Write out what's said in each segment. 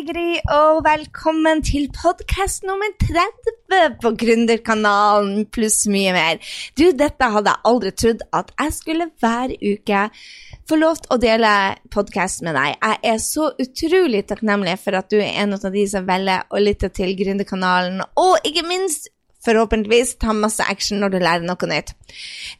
Hei, er Gry, og velkommen til podkast nummer 30 på Gründerkanalen pluss mye mer. Du, dette hadde jeg aldri trodd at jeg skulle hver uke få lov til å dele podkast med deg. Jeg er så utrolig takknemlig for at du er en av de som velger å lytte til Gründerkanalen, og ikke minst forhåpentligvis ta masse action når du lærer noe nytt.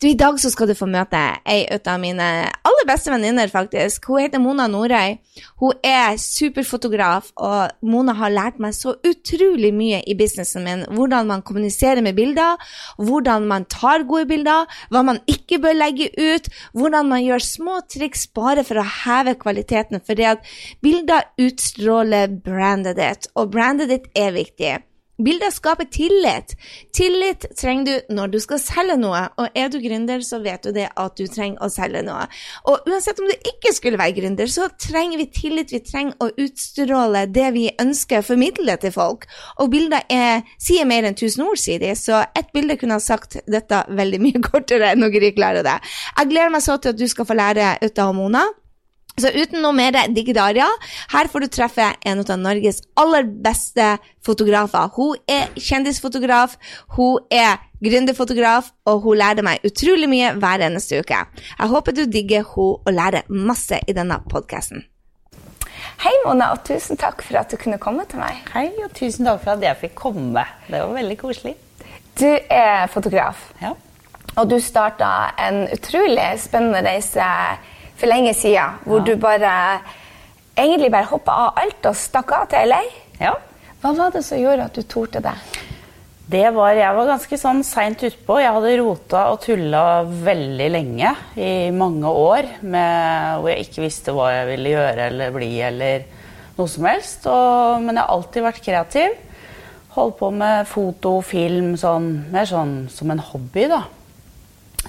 Du, I dag så skal du få møte ei av mine aller beste venninner, faktisk. Hun heter Mona Norøy. Hun er superfotograf, og Mona har lært meg så utrolig mye i businessen min. Hvordan man kommuniserer med bilder, hvordan man tar gode bilder, hva man ikke bør legge ut, hvordan man gjør små triks bare for å heve kvaliteten. fordi at bilder utstråler brandet ditt, og brandet ditt er viktig. Bilder skaper tillit. Tillit trenger du når du skal selge noe, og er du gründer, så vet du det at du trenger å selge noe. Og uansett om du ikke skulle være gründer, så trenger vi tillit. Vi trenger å utstråle det vi ønsker å formidle til folk. Og bilder er, sier mer enn tusen ord, sier de, så ett bilde kunne ha sagt dette veldig mye kortere enn dere klarer det. Jeg gleder meg så til at du skal få lære ut av Mona. Så uten noe mer diggedaria, her får du treffe en av Norges aller beste fotografer. Hun er kjendisfotograf, hun er gründerfotograf, og hun lærer meg utrolig mye hver eneste uke. Jeg håper du digger hun og lærer masse i denne podkasten. Hei, Mona, og tusen takk for at du kunne komme til meg. Hei, og tusen takk for at jeg fikk komme. Det var veldig koselig. Du er fotograf, Ja. og du starta en utrolig spennende reise for lenge siden, hvor Ja. du bare egentlig bare hoppa av alt og stakk av til LA. ja. Hva var det som gjorde at du torde det? Det var, jeg var ganske sånn seint utpå. Jeg hadde rota og tulla veldig lenge, i mange år, med, hvor jeg ikke visste hva jeg ville gjøre eller bli eller noe som helst. Og, men jeg har alltid vært kreativ. Holdt på med foto, film, sånn, mer sånn som en hobby, da.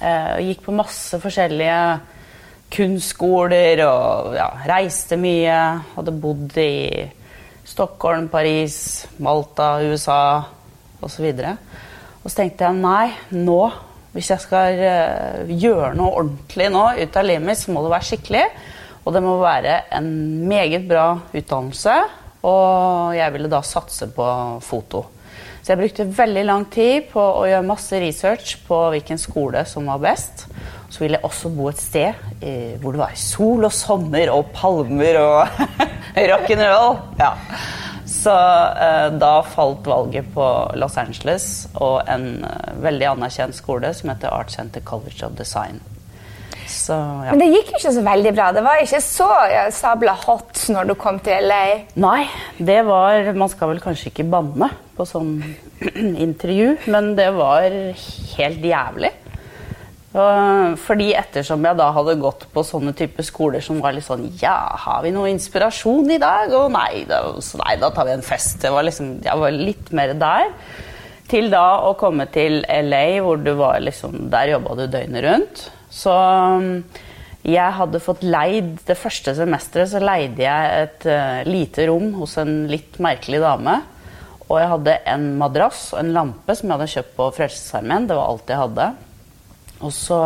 Eh, gikk på masse forskjellige kunstskoler og ja, reiste mye. Hadde bodd i Stockholm, Paris, Malta, USA osv. Og så tenkte jeg nei, nå, hvis jeg skal eh, gjøre noe ordentlig nå ut av livet mitt, så må det være skikkelig. Og det må være en meget bra utdannelse. Og jeg ville da satse på foto. Så jeg brukte veldig lang tid på å gjøre masse research på hvilken skole som var best. Så ville jeg også bo et sted eh, hvor det var sol og sommer og palmer og rock'n'roll. Ja. Så eh, da falt valget på Los Angeles og en eh, veldig anerkjent skole som heter Art Center College of Design. Så ja. Men det gikk jo ikke så veldig bra. Det var ikke så sabla hot når du kom til LA. Nei, det var Man skal vel kanskje ikke banne på sånn intervju, men det var helt jævlig. Fordi ettersom jeg da hadde gått på sånne type skoler som var litt sånn Ja, har vi noe inspirasjon i dag? Og nei, da, så nei, da tar vi en fest. Det var liksom, jeg var litt mer der. Til da å komme til LA, hvor du var liksom Der jobba du døgnet rundt. Så um, jeg hadde fått leid Det første semesteret så leide jeg et eh, lite rom hos en litt merkelig dame. Og jeg hadde en madrass og en lampe som jeg hadde kjøpt på Frelsesarmeen. Det var alt jeg hadde. Og så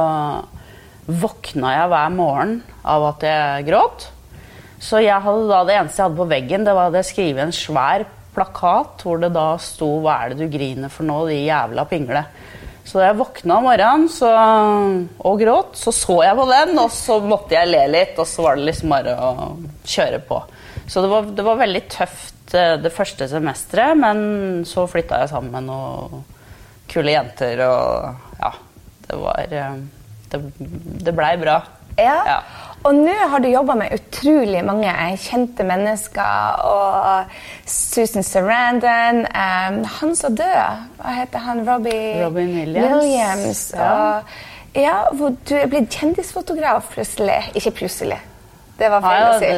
våkna jeg hver morgen av at jeg gråt. Så jeg hadde da, det eneste jeg hadde på veggen, det var at jeg skrev en svær plakat hvor det da sto 'Hva er det du griner for nå, de jævla pingle'. Så da jeg våkna om morgenen så, og gråt, så så jeg på den, og så måtte jeg le litt, og så var det liksom bare å kjøre på. Så det var, det var veldig tøft eh, det første semesteret, men så flytta jeg sammen med noen kule jenter, og ja, det var eh, Det, det blei bra. Ja. Ja. Og nå har du jobba med utrolig mange kjente mennesker. Og Susan Sarandon. Um, han som død, hva heter han? Robbie Robin Williams. Williams. Ja. Og, ja, du er blitt kjendisfotograf plutselig. Ikke plutselig. Det var feil Ja, å si.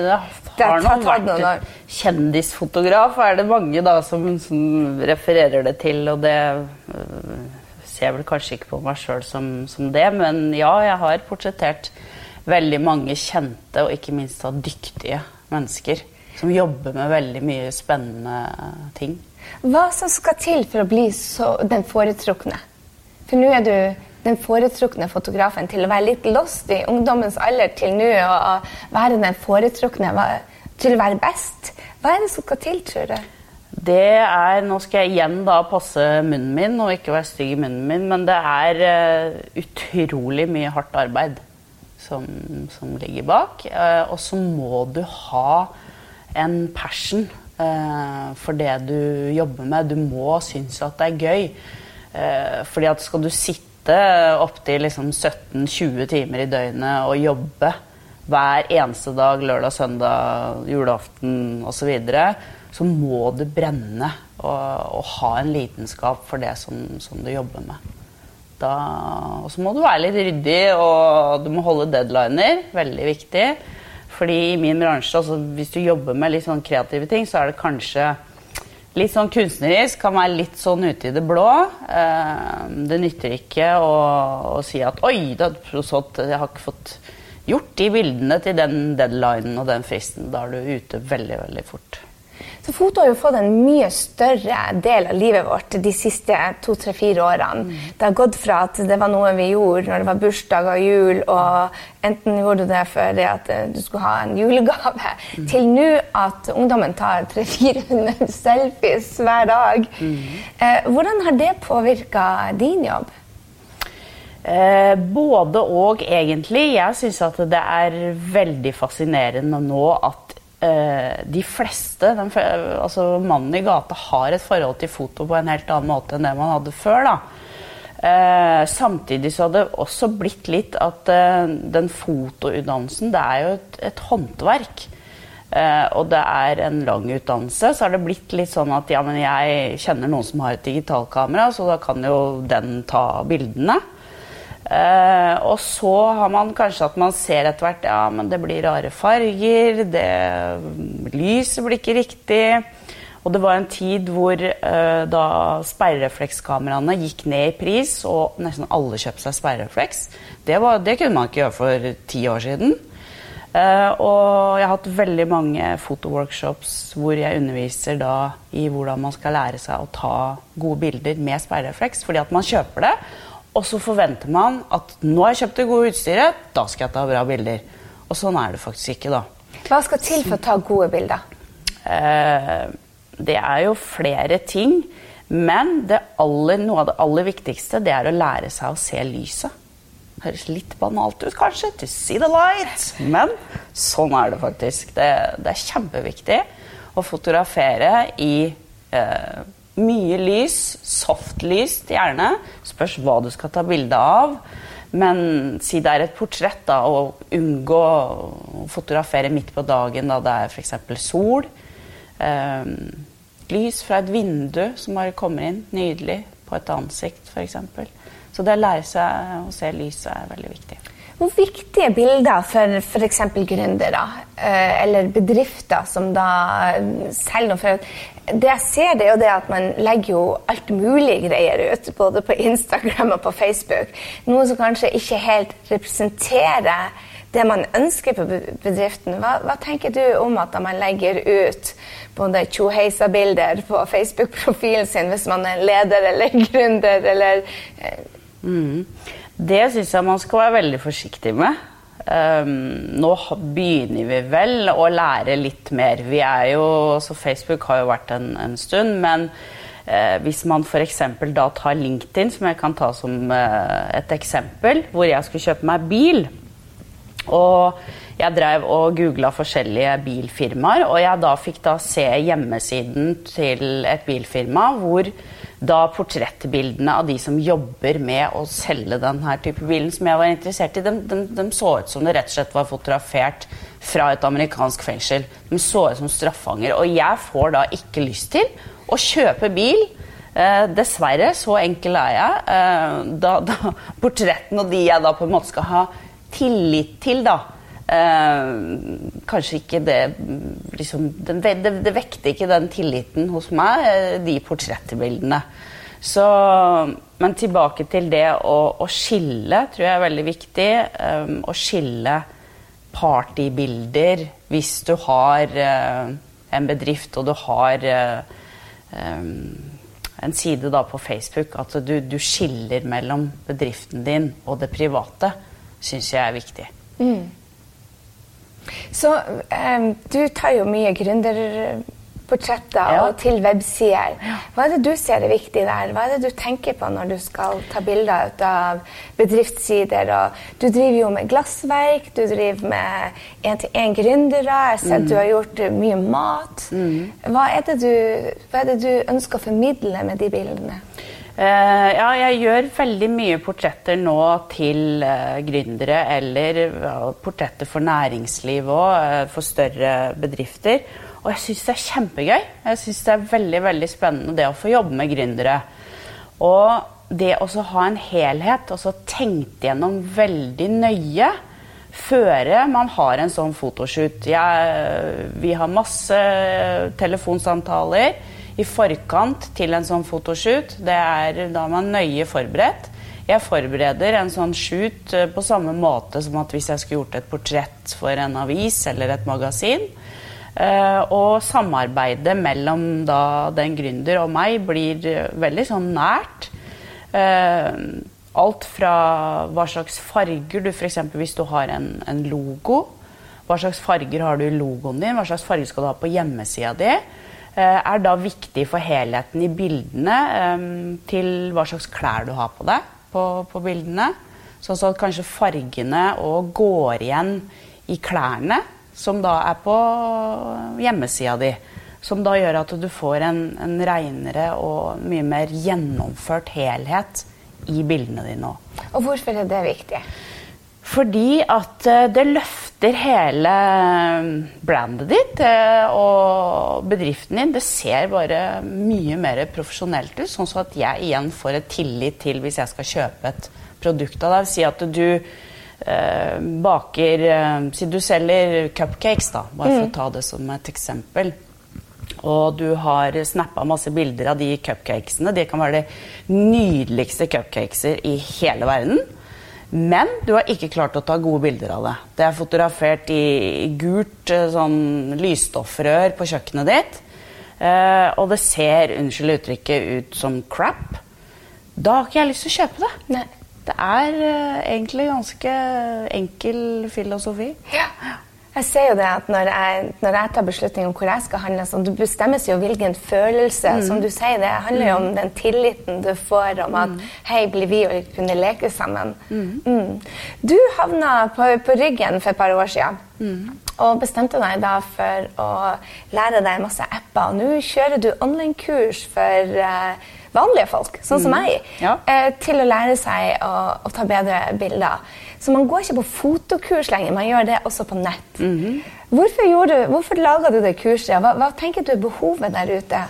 det, har nå vært noen år. kjendisfotograf, er det mange da som, som refererer det til, og det øh, ser vel kanskje ikke på meg sjøl som, som, det, men ja, jeg har portrettert veldig mange kjente og ikke minst da dyktige mennesker som jobber med veldig mye spennende ting. Hva som skal til for å bli så, den foretrukne? For nå er du den foretrukne fotografen til å være litt lost i ungdommens alder til nå å være den foretrukne til å være best. Hva er det som skal til, tror du? Det er Nå skal jeg igjen da passe munnen min og ikke være stygg i munnen min, men det er uh, utrolig mye hardt arbeid som, som ligger bak. Eh, og så må du ha en passion eh, for det du jobber med. Du må synes at det er gøy. fordi at skal du sitte opptil liksom 17-20 timer i døgnet og jobbe hver eneste dag, lørdag, søndag, julaften osv., så, videre, så må du brenne og, og, ha en lidenskap for det som, som du jobber med. Da, og så må du være litt ryddig, og du må holde deadliner. Veldig viktig. Fordi i min bransje, altså hvis du jobber med litt sånn kreative ting, så er det kanskje litt sånn kunstnerisk. Kan være litt sånn ute i det blå. Eh, det nytter ikke å, å si at 'oi, det er sånt, jeg har ikke fått gjort de bildene til den deadlinen og den fristen. Da er du ute veldig, veldig fort. Så foto har jo fått en mye større del av livet vårt de siste to-tre-fire årene. Mm. Det har gått fra at det var noe vi gjorde når det var bursdag og jul, og enten gjorde du det for at eh, du skulle ha en julegave, mm. til nå at ungdommen tar 300-400 selfies hver dag. Mm. Eh, hvordan har det påvirka din jobb? Eh, både og, egentlig. Jeg syns at det er veldig fascinerende nå at de fleste, den, altså mannen i gata, har et forhold til foto på en helt annen måte enn det man hadde før. da. Eh, samtidig så har det også blitt litt at eh, den fotoutdannelsen, det er jo et, et håndverk. Eh, og det er en lang utdannelse, så har det blitt litt sånn at ja, men jeg kjenner noen som har et digitalkamera, så da kan jo den ta bildene. Uh, og så har man kanskje at man ser etter hvert ja, men det blir rare farger, det, lyset blir ikke riktig. Og det var en tid hvor uh, da sperrereflekskameraene gikk ned i pris, og nesten alle kjøpte seg sperrerefleks. Det, det, kunne man ikke gjøre for ti år siden. Uh, og jeg har hatt veldig mange fotoworkshops hvor jeg underviser da i hvordan man skal lære seg å ta gode bilder med sperrerefleks, fordi at man kjøper det. Og så forventer man at nå har jeg kjøpt det gode utstyret, da skal jeg ta bra bilder. Og sånn er det faktisk ikke, da. Hva skal til for å ta gode bilder? Eh, det er jo flere ting. Men aller, noe av det aller viktigste det er å lære seg å se lyset. Høres litt banalt ut, kanskje, to see the light. Men sånn er det faktisk. Det, det er kjempeviktig å fotografere i eh, mye lys, softlys gjerne. Spørs hva du skal ta bilde av. Men si det er et portrett, da, og unngå å fotografere midt på dagen da det er f.eks. sol. Um, lys fra et vindu som bare kommer inn, nydelig, på et ansikt f.eks. Så det å lære seg å se lyset er veldig viktig. Hvor viktig er bilder for f.eks. gründere eh, eller bedrifter som da selger noe for Det jeg ser, det er jo det at man legger jo alt mulig greier ut, både på Instagram og på Facebook. Noe som kanskje ikke helt representerer det man ønsker på bedriften. Hva, hva tenker du om at man legger ut både tjoheisa-bilder på Facebook-profilen sin hvis man er leder eller gründer eller eh, mm. Det syns jeg man skal være veldig forsiktig med. Um, nå begynner vi vel å lære litt mer. Vi er jo, så Facebook har jo vært en, en stund, men uh, hvis man f.eks. da tar LinkedIn, som jeg kan ta som uh, et eksempel, hvor jeg skulle kjøpe meg bil og jeg drev og googla forskjellige bilfirmaer, og jeg da fikk da se hjemmesiden til et bilfirma hvor da portrettbildene av de som jobber med å selge denne type bilen som jeg var interessert i, de, de, de, så ut som det rett og slett var fotografert fra et amerikansk fengsel. De så ut som straffanger. Og jeg får da ikke lyst til å kjøpe bil. Eh, dessverre, så enkel er jeg. Eh, da, da, portrettene og de jeg da på en måte skal ha tillit til, da. Eh, kanskje ikke det liksom, det, det, det, vekter ikke den tilliten hos meg, eh, de portrettbildene. Så, men tilbake til det å, å, skille, tror jeg er veldig viktig. Eh, å skille partybilder hvis du har eh, en bedrift og du har uh, um, en side da på Facebook. At du, du, skiller mellom bedriften din og det private, syns jeg er viktig. Mm. Så um, du tar jo mye gründerportretter ja. og til websider. Hva er det du ser er viktig der? Hva er det du tenker på når du skal ta bilder ut av bedriftssider? Og du driver jo med glassverk, du driver med én-til-én-gründere. Jeg ser mm. du har gjort mye mat. Mm. Hva, er du, hva er det du ønsker å formidle med de bildene? Uh, ja, jeg gjør veldig mye portretter nå til uh, gründere, eller portretter for næringsliv òg, for større bedrifter. Og jeg syns det er kjempegøy. Jeg syns det er veldig veldig spennende det å få jobbe med gründere. Og det å ha en helhet, og så tenkt gjennom veldig nøye før man har en sånn fotoshoot. Jeg, vi har masse telefonsamtaler i forkant til en sånn fotoshoot. Det er da man er nøye forberedt. Jeg forbereder en sånn shoot eh, på samme måte som at hvis jeg skulle gjort et portrett for en avis eller et magasin. Eh, og samarbeidet mellom da den gründer og meg blir eh, veldig sånn nært. Alt fra hva slags farger du f.eks. hvis du har en, en logo. Hva slags farger har du i logoen din? Hva slags farger skal du ha på hjemmesida di? Eh, er da viktig for helheten i bildene eh, til hva slags klær du har på deg på, på bildene. Sånn at kanskje fargene òg går igjen i klærne, som da er på hjemmesida di. Som da gjør at du får en, en reinere og mye mer gjennomført helhet i bildene dine òg. Og hvorfor er det viktig? Fordi at eh, det løfter hele eh, brandet ditt eh, og bedriften din. Det ser bare mye mer profesjonelt ut, sånn at jeg igjen får et tillit til hvis jeg skal kjøpe et produkt av deg. Si at du eh, baker Si du selger cupcakes, da, bare for mm. å ta det som et eksempel. Og du har snappa masse bilder av de cupcakesene. De kan være de nydeligste cupcakeser i hele verden. Men du har ikke klart å ta gode bilder av det. Det er fotografert i gult eh, sånn lysstoffrør på kjøkkenet ditt. Eh, og det ser, unnskyld uttrykket, ut som crap. Da har ikke jeg lyst til å kjøpe det. Nei. Det er eh, egentlig ganske enkel filosofi. Ja. Jeg ser jo det at når jeg, når jeg tar beslutning om hvor jeg skal handle, så det bestemmes jo hvilken følelse. Mm. Som du sier, det handler jo om den tilliten du får om at mm. hei, blir vi å kunne leke sammen. Mm. mm. Du havna på, på, ryggen for et par år siden. Mm. Og bestemte deg da for å lære deg masse apper. Nå kjører du online-kurs for uh, vanlige folk, sånn som mm. meg, ja. uh, til å lære seg å, å ta bedre bilder. Så man går ikke på fotokurs lenger, man gjør det også på nett. Mm -hmm. Hvorfor, du, hvorfor laga du det kurset? Hva, hva, tenker du er behovet der ute?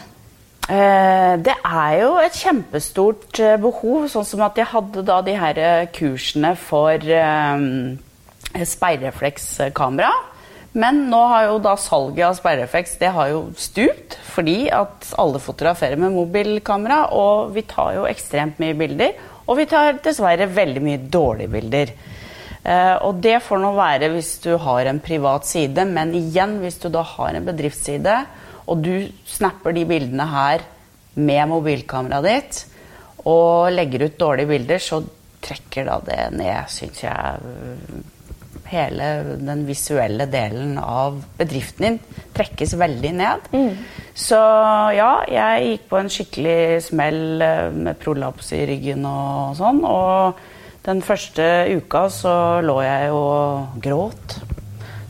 Eh, det er jo et kjempestort eh, behov, sånn som at jeg hadde da de her eh, kursene for eh, speilreflekskamera. Men nå har jo da salget av speilrefleks det har jo stupt, fordi at alle fotograferer med mobilkamera, og vi tar jo ekstremt mye bilder. Og vi tar dessverre veldig mye dårlige bilder. Uh, og det får nå være hvis du har en privat side, men igjen, hvis du da har en bedriftsside, og du snapper de bildene her med mobilkameraet ditt, og legger ut dårlige bilder, så trekker da det ned, syns jeg Hele den visuelle delen av bedriften din trekkes veldig ned. Mm. Så ja, jeg gikk på en skikkelig smell eh, med prolaps i ryggen og sånn. Og den første uka så lå jeg og gråt.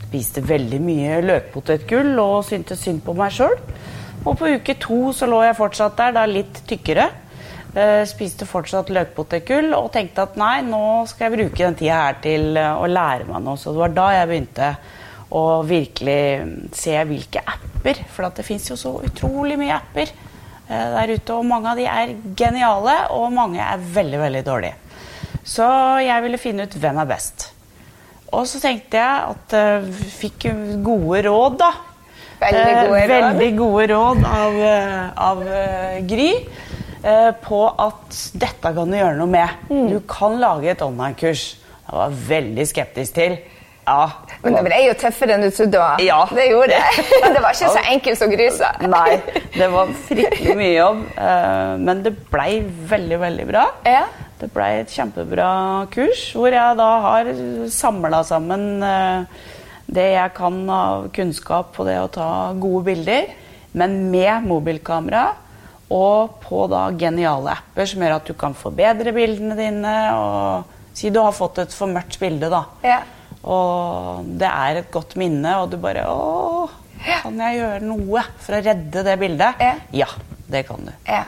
Spiste veldig mye løkpotetgull og syntes synd på meg sjøl. Og på uke to så lå jeg fortsatt der, da litt tykkere. Uh, spiste fortsatt løkpotetgull og tenkte at nei, nå skal jeg bruke den tida her til uh, å lære meg noe. Så det var da jeg begynte å virkelig se hvilke apper For det fins jo så utrolig mye apper uh, der ute, og mange av de er geniale, og mange er veldig, veldig dårlige. Så jeg ville finne ut hvem er best. Og så tenkte jeg at jeg Fikk gode råd, da. Veldig gode råd. Veldig gode råd av, av Gry. Eh, på at dette kan du gjøre noe med. Mm. Du kan lage et online-kurs. Jeg var veldig skeptisk til. Ja. Men det ble jo tøffere enn du trodde. Ja. Det gjorde det. Det var ikke så enkelt som grusa. Nei, det var fryktelig mye jobb. eh, Men det blei veldig, veldig bra. Ja. Det blei et kjempebra kurs hvor jeg da har samla sammen eh, det jeg kan av kunnskap på det å ta gode bilder, men med mobilkamera. Og på da geniale apper som gjør at du kan forbedre bildene dine. og Si du har fått et for mørkt bilde, da. Ja. Og det er et godt minne, og du bare Å, kan jeg gjøre noe for å redde det bildet? Ja. det kan du. Ja.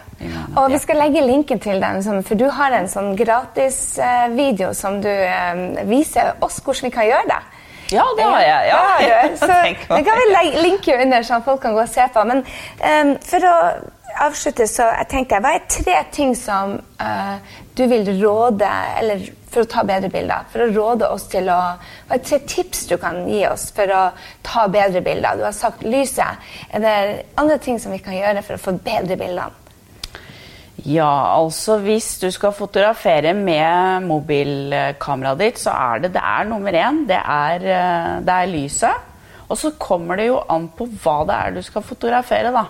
Og vi skal legge linken til den, sånn- for du har en sånn gratis eh, video som du eh, viser oss hvordan vi kan gjøre det. Ja, det har jeg. Ja. Det har du. Så det kan vi linke under, sånn folk kan gå og se på. Men um, for å avslutte, så jeg tenkte jeg, hva er tre ting som uh, du vil råde, eller for å ta bedre bilder, for å råde oss til å Hva er tre tips du kan gi oss for å ta bedre bilder? Du har sagt lyset. Er det andre ting som vi kan gjøre for å få bedre bildene? Ja, altså hvis du skal fotografere med mobilkameraet ditt, så er det, det er nummer én. Det er, eh, det er lyset. Og så kommer det jo an på hva det er du skal fotografere, da.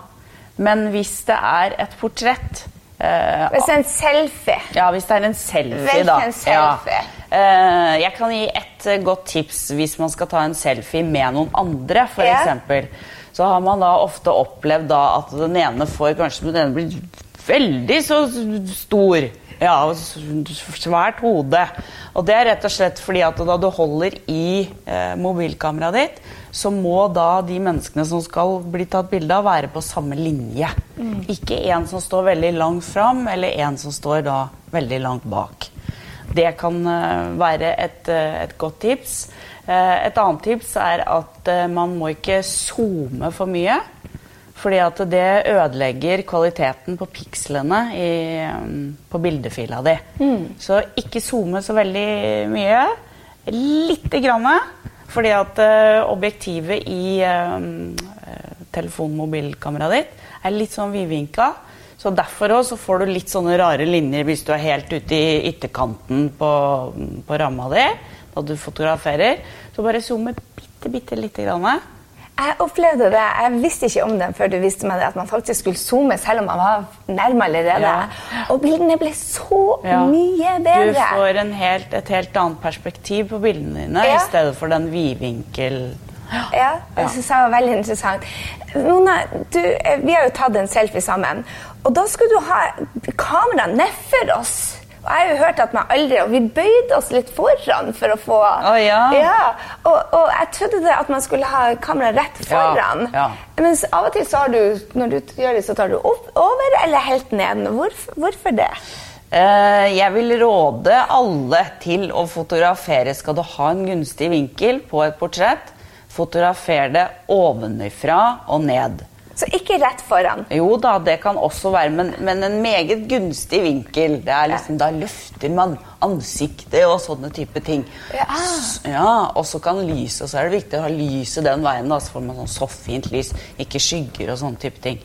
Men hvis det er et portrett eh, Hvis det er en selfie Ja, hvis det er en selfie, Velg da. en selfie. Ja. Eh, jeg kan gi et eh, godt tips hvis man skal ta en selfie med noen andre, f.eks. Så har man da ofte opplevd da at den ene får kanskje den ene blir veldig så stor. Ja, svært hode. Og det er rett og slett fordi at da du holder i eh, mobilkameraet ditt, så må da de menneskene som skal bli tatt bilde av, være på samme linje. Ikke en som står veldig langt fram, eller en som står da veldig langt bak. Det kan eh, være et, eh, et godt tips. Eh, et annet tips er at man må ikke zoome for mye. Fordi at det ødelegger kvaliteten på pikslene i, mm, på bildefila di. Så ikke zoome så veldig mye. Lite grann. Fordi at eh, objektivet i eh, telefonmobilkameraet ditt er litt sånn vidvinka. Så derfor også så får du litt sånne rare linjer hvis du er helt ute i ytterkanten på, på ramma di da du fotograferer. Så bare zoome bitte, bitte lite grann. Jeg opplevde det, jeg visste ikke om det før du viste meg det, at man faktisk skulle zoome selv om man var nærme allerede. Ja. Og bildene ble så Ja. mye Du får en helt, et helt annet perspektiv på bildene dine Ja. i stedet for den vidvinkel... Ja, det synes jeg var veldig interessant. Mona, du, eh, vi har jo tatt en selfie sammen, og da skulle du ha kamera nedfor oss. Og jeg har jo hørt at man aldri, og vi bøyde oss litt foran for å få... oh, ja. og, og jeg trodde det at man skulle ha kamera rett foran. ja. Mens av og til så har du, når du gjør det, så tar du opp, over eller helt ned. Hvorfor, hvorfor det? Eh, jeg vil råde alle til å fotografere. Skal du ha en gunstig vinkel på et portrett, fotografer det ovenfra og ned. Så ikke rett foran. Jo da, det kan også være, men, men en meget gunstig vinkel. Det er liksom, Da løfter man ansiktet og sånne type ting. Ja. Ja, Og så kan lyset, så er det viktig å ha lyset den veien. da, Så får man sånn soffint lys, ikke skygger og sånne type ting.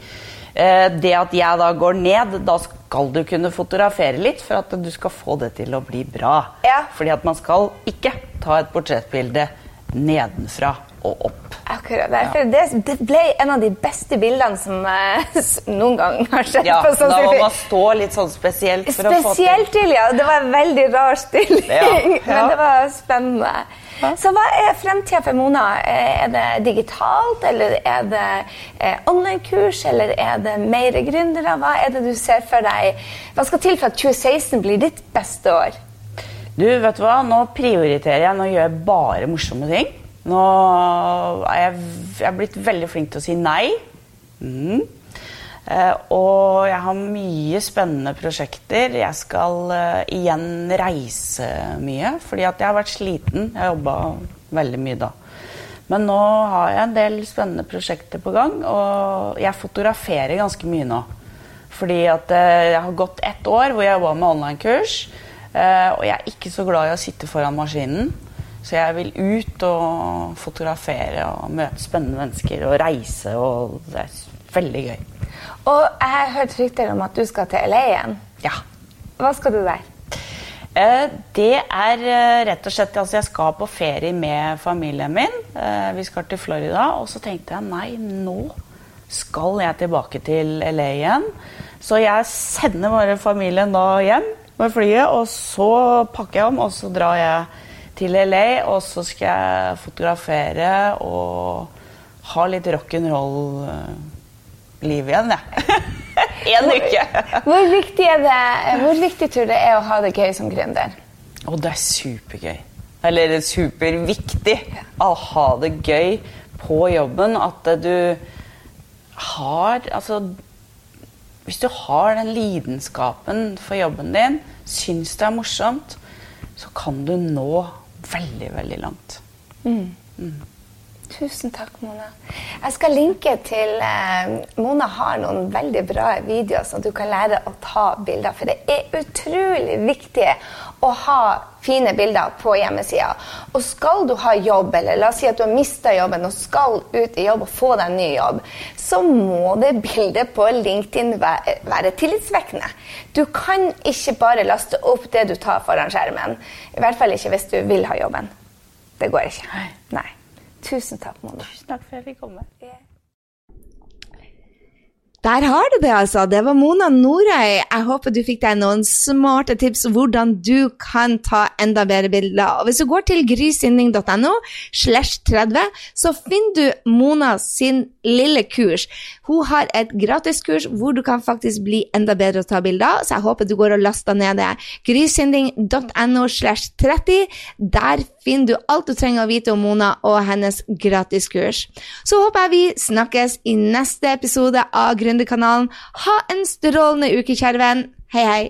Eh, det at jeg da går ned, da skal du kunne fotografere litt for at du skal få det til å bli bra. Ja. Fordi at man skal ikke ta et portrettbilde nedenfra og opp. Akkurat. Derfor det, det ble en av de beste bildene som eh, noen gang har skjedd. Ja, på sånn da må man stå litt sånn spesielt for å få til Spesielt til, ja. Det var en veldig rar stilling, Ja, ja. men det var spennende. Så hva er fremtida for Mona? Eh, Er det digitalt, eller er det eh, online-kurs, eller er det mer gründere? Hva er det du ser for deg? Hva skal til for at 2016 blir ditt beste år? Du, vet du hva? Nå prioriterer jeg. Nå gjør jeg bare morsomme ting. Nå er jeg, jeg er blitt veldig flink til å si nei. Mm. Eh, og jeg har mye spennende prosjekter. Jeg skal eh, igjen reise mye, fordi at jeg har vært sliten. Jeg har jobba veldig mye da. Men nå har jeg en del spennende prosjekter på gang, og jeg fotograferer ganske mye nå. Fordi at eh, jeg har gått ett år hvor jeg jobba med online-kurs. eh, og jeg er ikke så glad i å sitte foran maskinen. Så jeg vil ut og fotografere og møte spennende mennesker og reise. og Det er veldig gøy. Og jeg har hørt rykter om at du skal til LA igjen. Ja. Hva skal du der? Eh, Det er eh, rett og slett altså Jeg skal på ferie med familien min. Eh, Vi skal til Florida. Og så tenkte jeg nei, nå skal jeg tilbake til LA igjen. Så jeg sender bare familien da hjem med flyet, og så pakker jeg om, og så drar jeg til LA, og så skal jeg fotografere og ha litt rock'n'roll-liv igjen, jeg. en uke. Hvor viktig, er det, hvor viktig tror du det er å ha det gøy som gründer? Og det er supergøy. Eller det er superviktig å ha det gøy på jobben. At du har Altså Hvis du har den lidenskapen for jobben din, syns det er morsomt, så kan du nå veldig, veldig langt. Tusen takk, Mona. Jeg skal linke til eh, Mona har noen veldig bra videoer, så du kan lære å ta bilder. For det er utrolig viktig å ha fine bilder på hjemmesida. Og skal du ha jobb, eller la oss si at du har mista jobben og skal ut i jobb og få deg en ny jobb, så må det bildet på LinkedIn være, tillitsvekkende. Du kan ikke bare laste opp det du tar foran skjermen. I hvert fall ikke hvis du vil ha jobben. Det går ikke. Nei. Tusen takk, Mona. Tusen takk for at jeg fikk komme. Der har du det, altså. Det var Mona Norøy. Jeg håper du fikk deg noen smarte tips hvordan du kan ta enda bedre bilder. Og hvis du går til 30, så finner du Mona sin lille kurs. Hun har et gratiskurs hvor du kan faktisk bli enda bedre å ta bilder, så jeg håper du går og laster ned det. 30. Der finner du alt du trenger å vite om Mona og hennes gratiskurs. Så håper jeg vi snakkes i neste episode av Gründerkanalen. Ha en strålende uke, kjære venn. Hei, hei.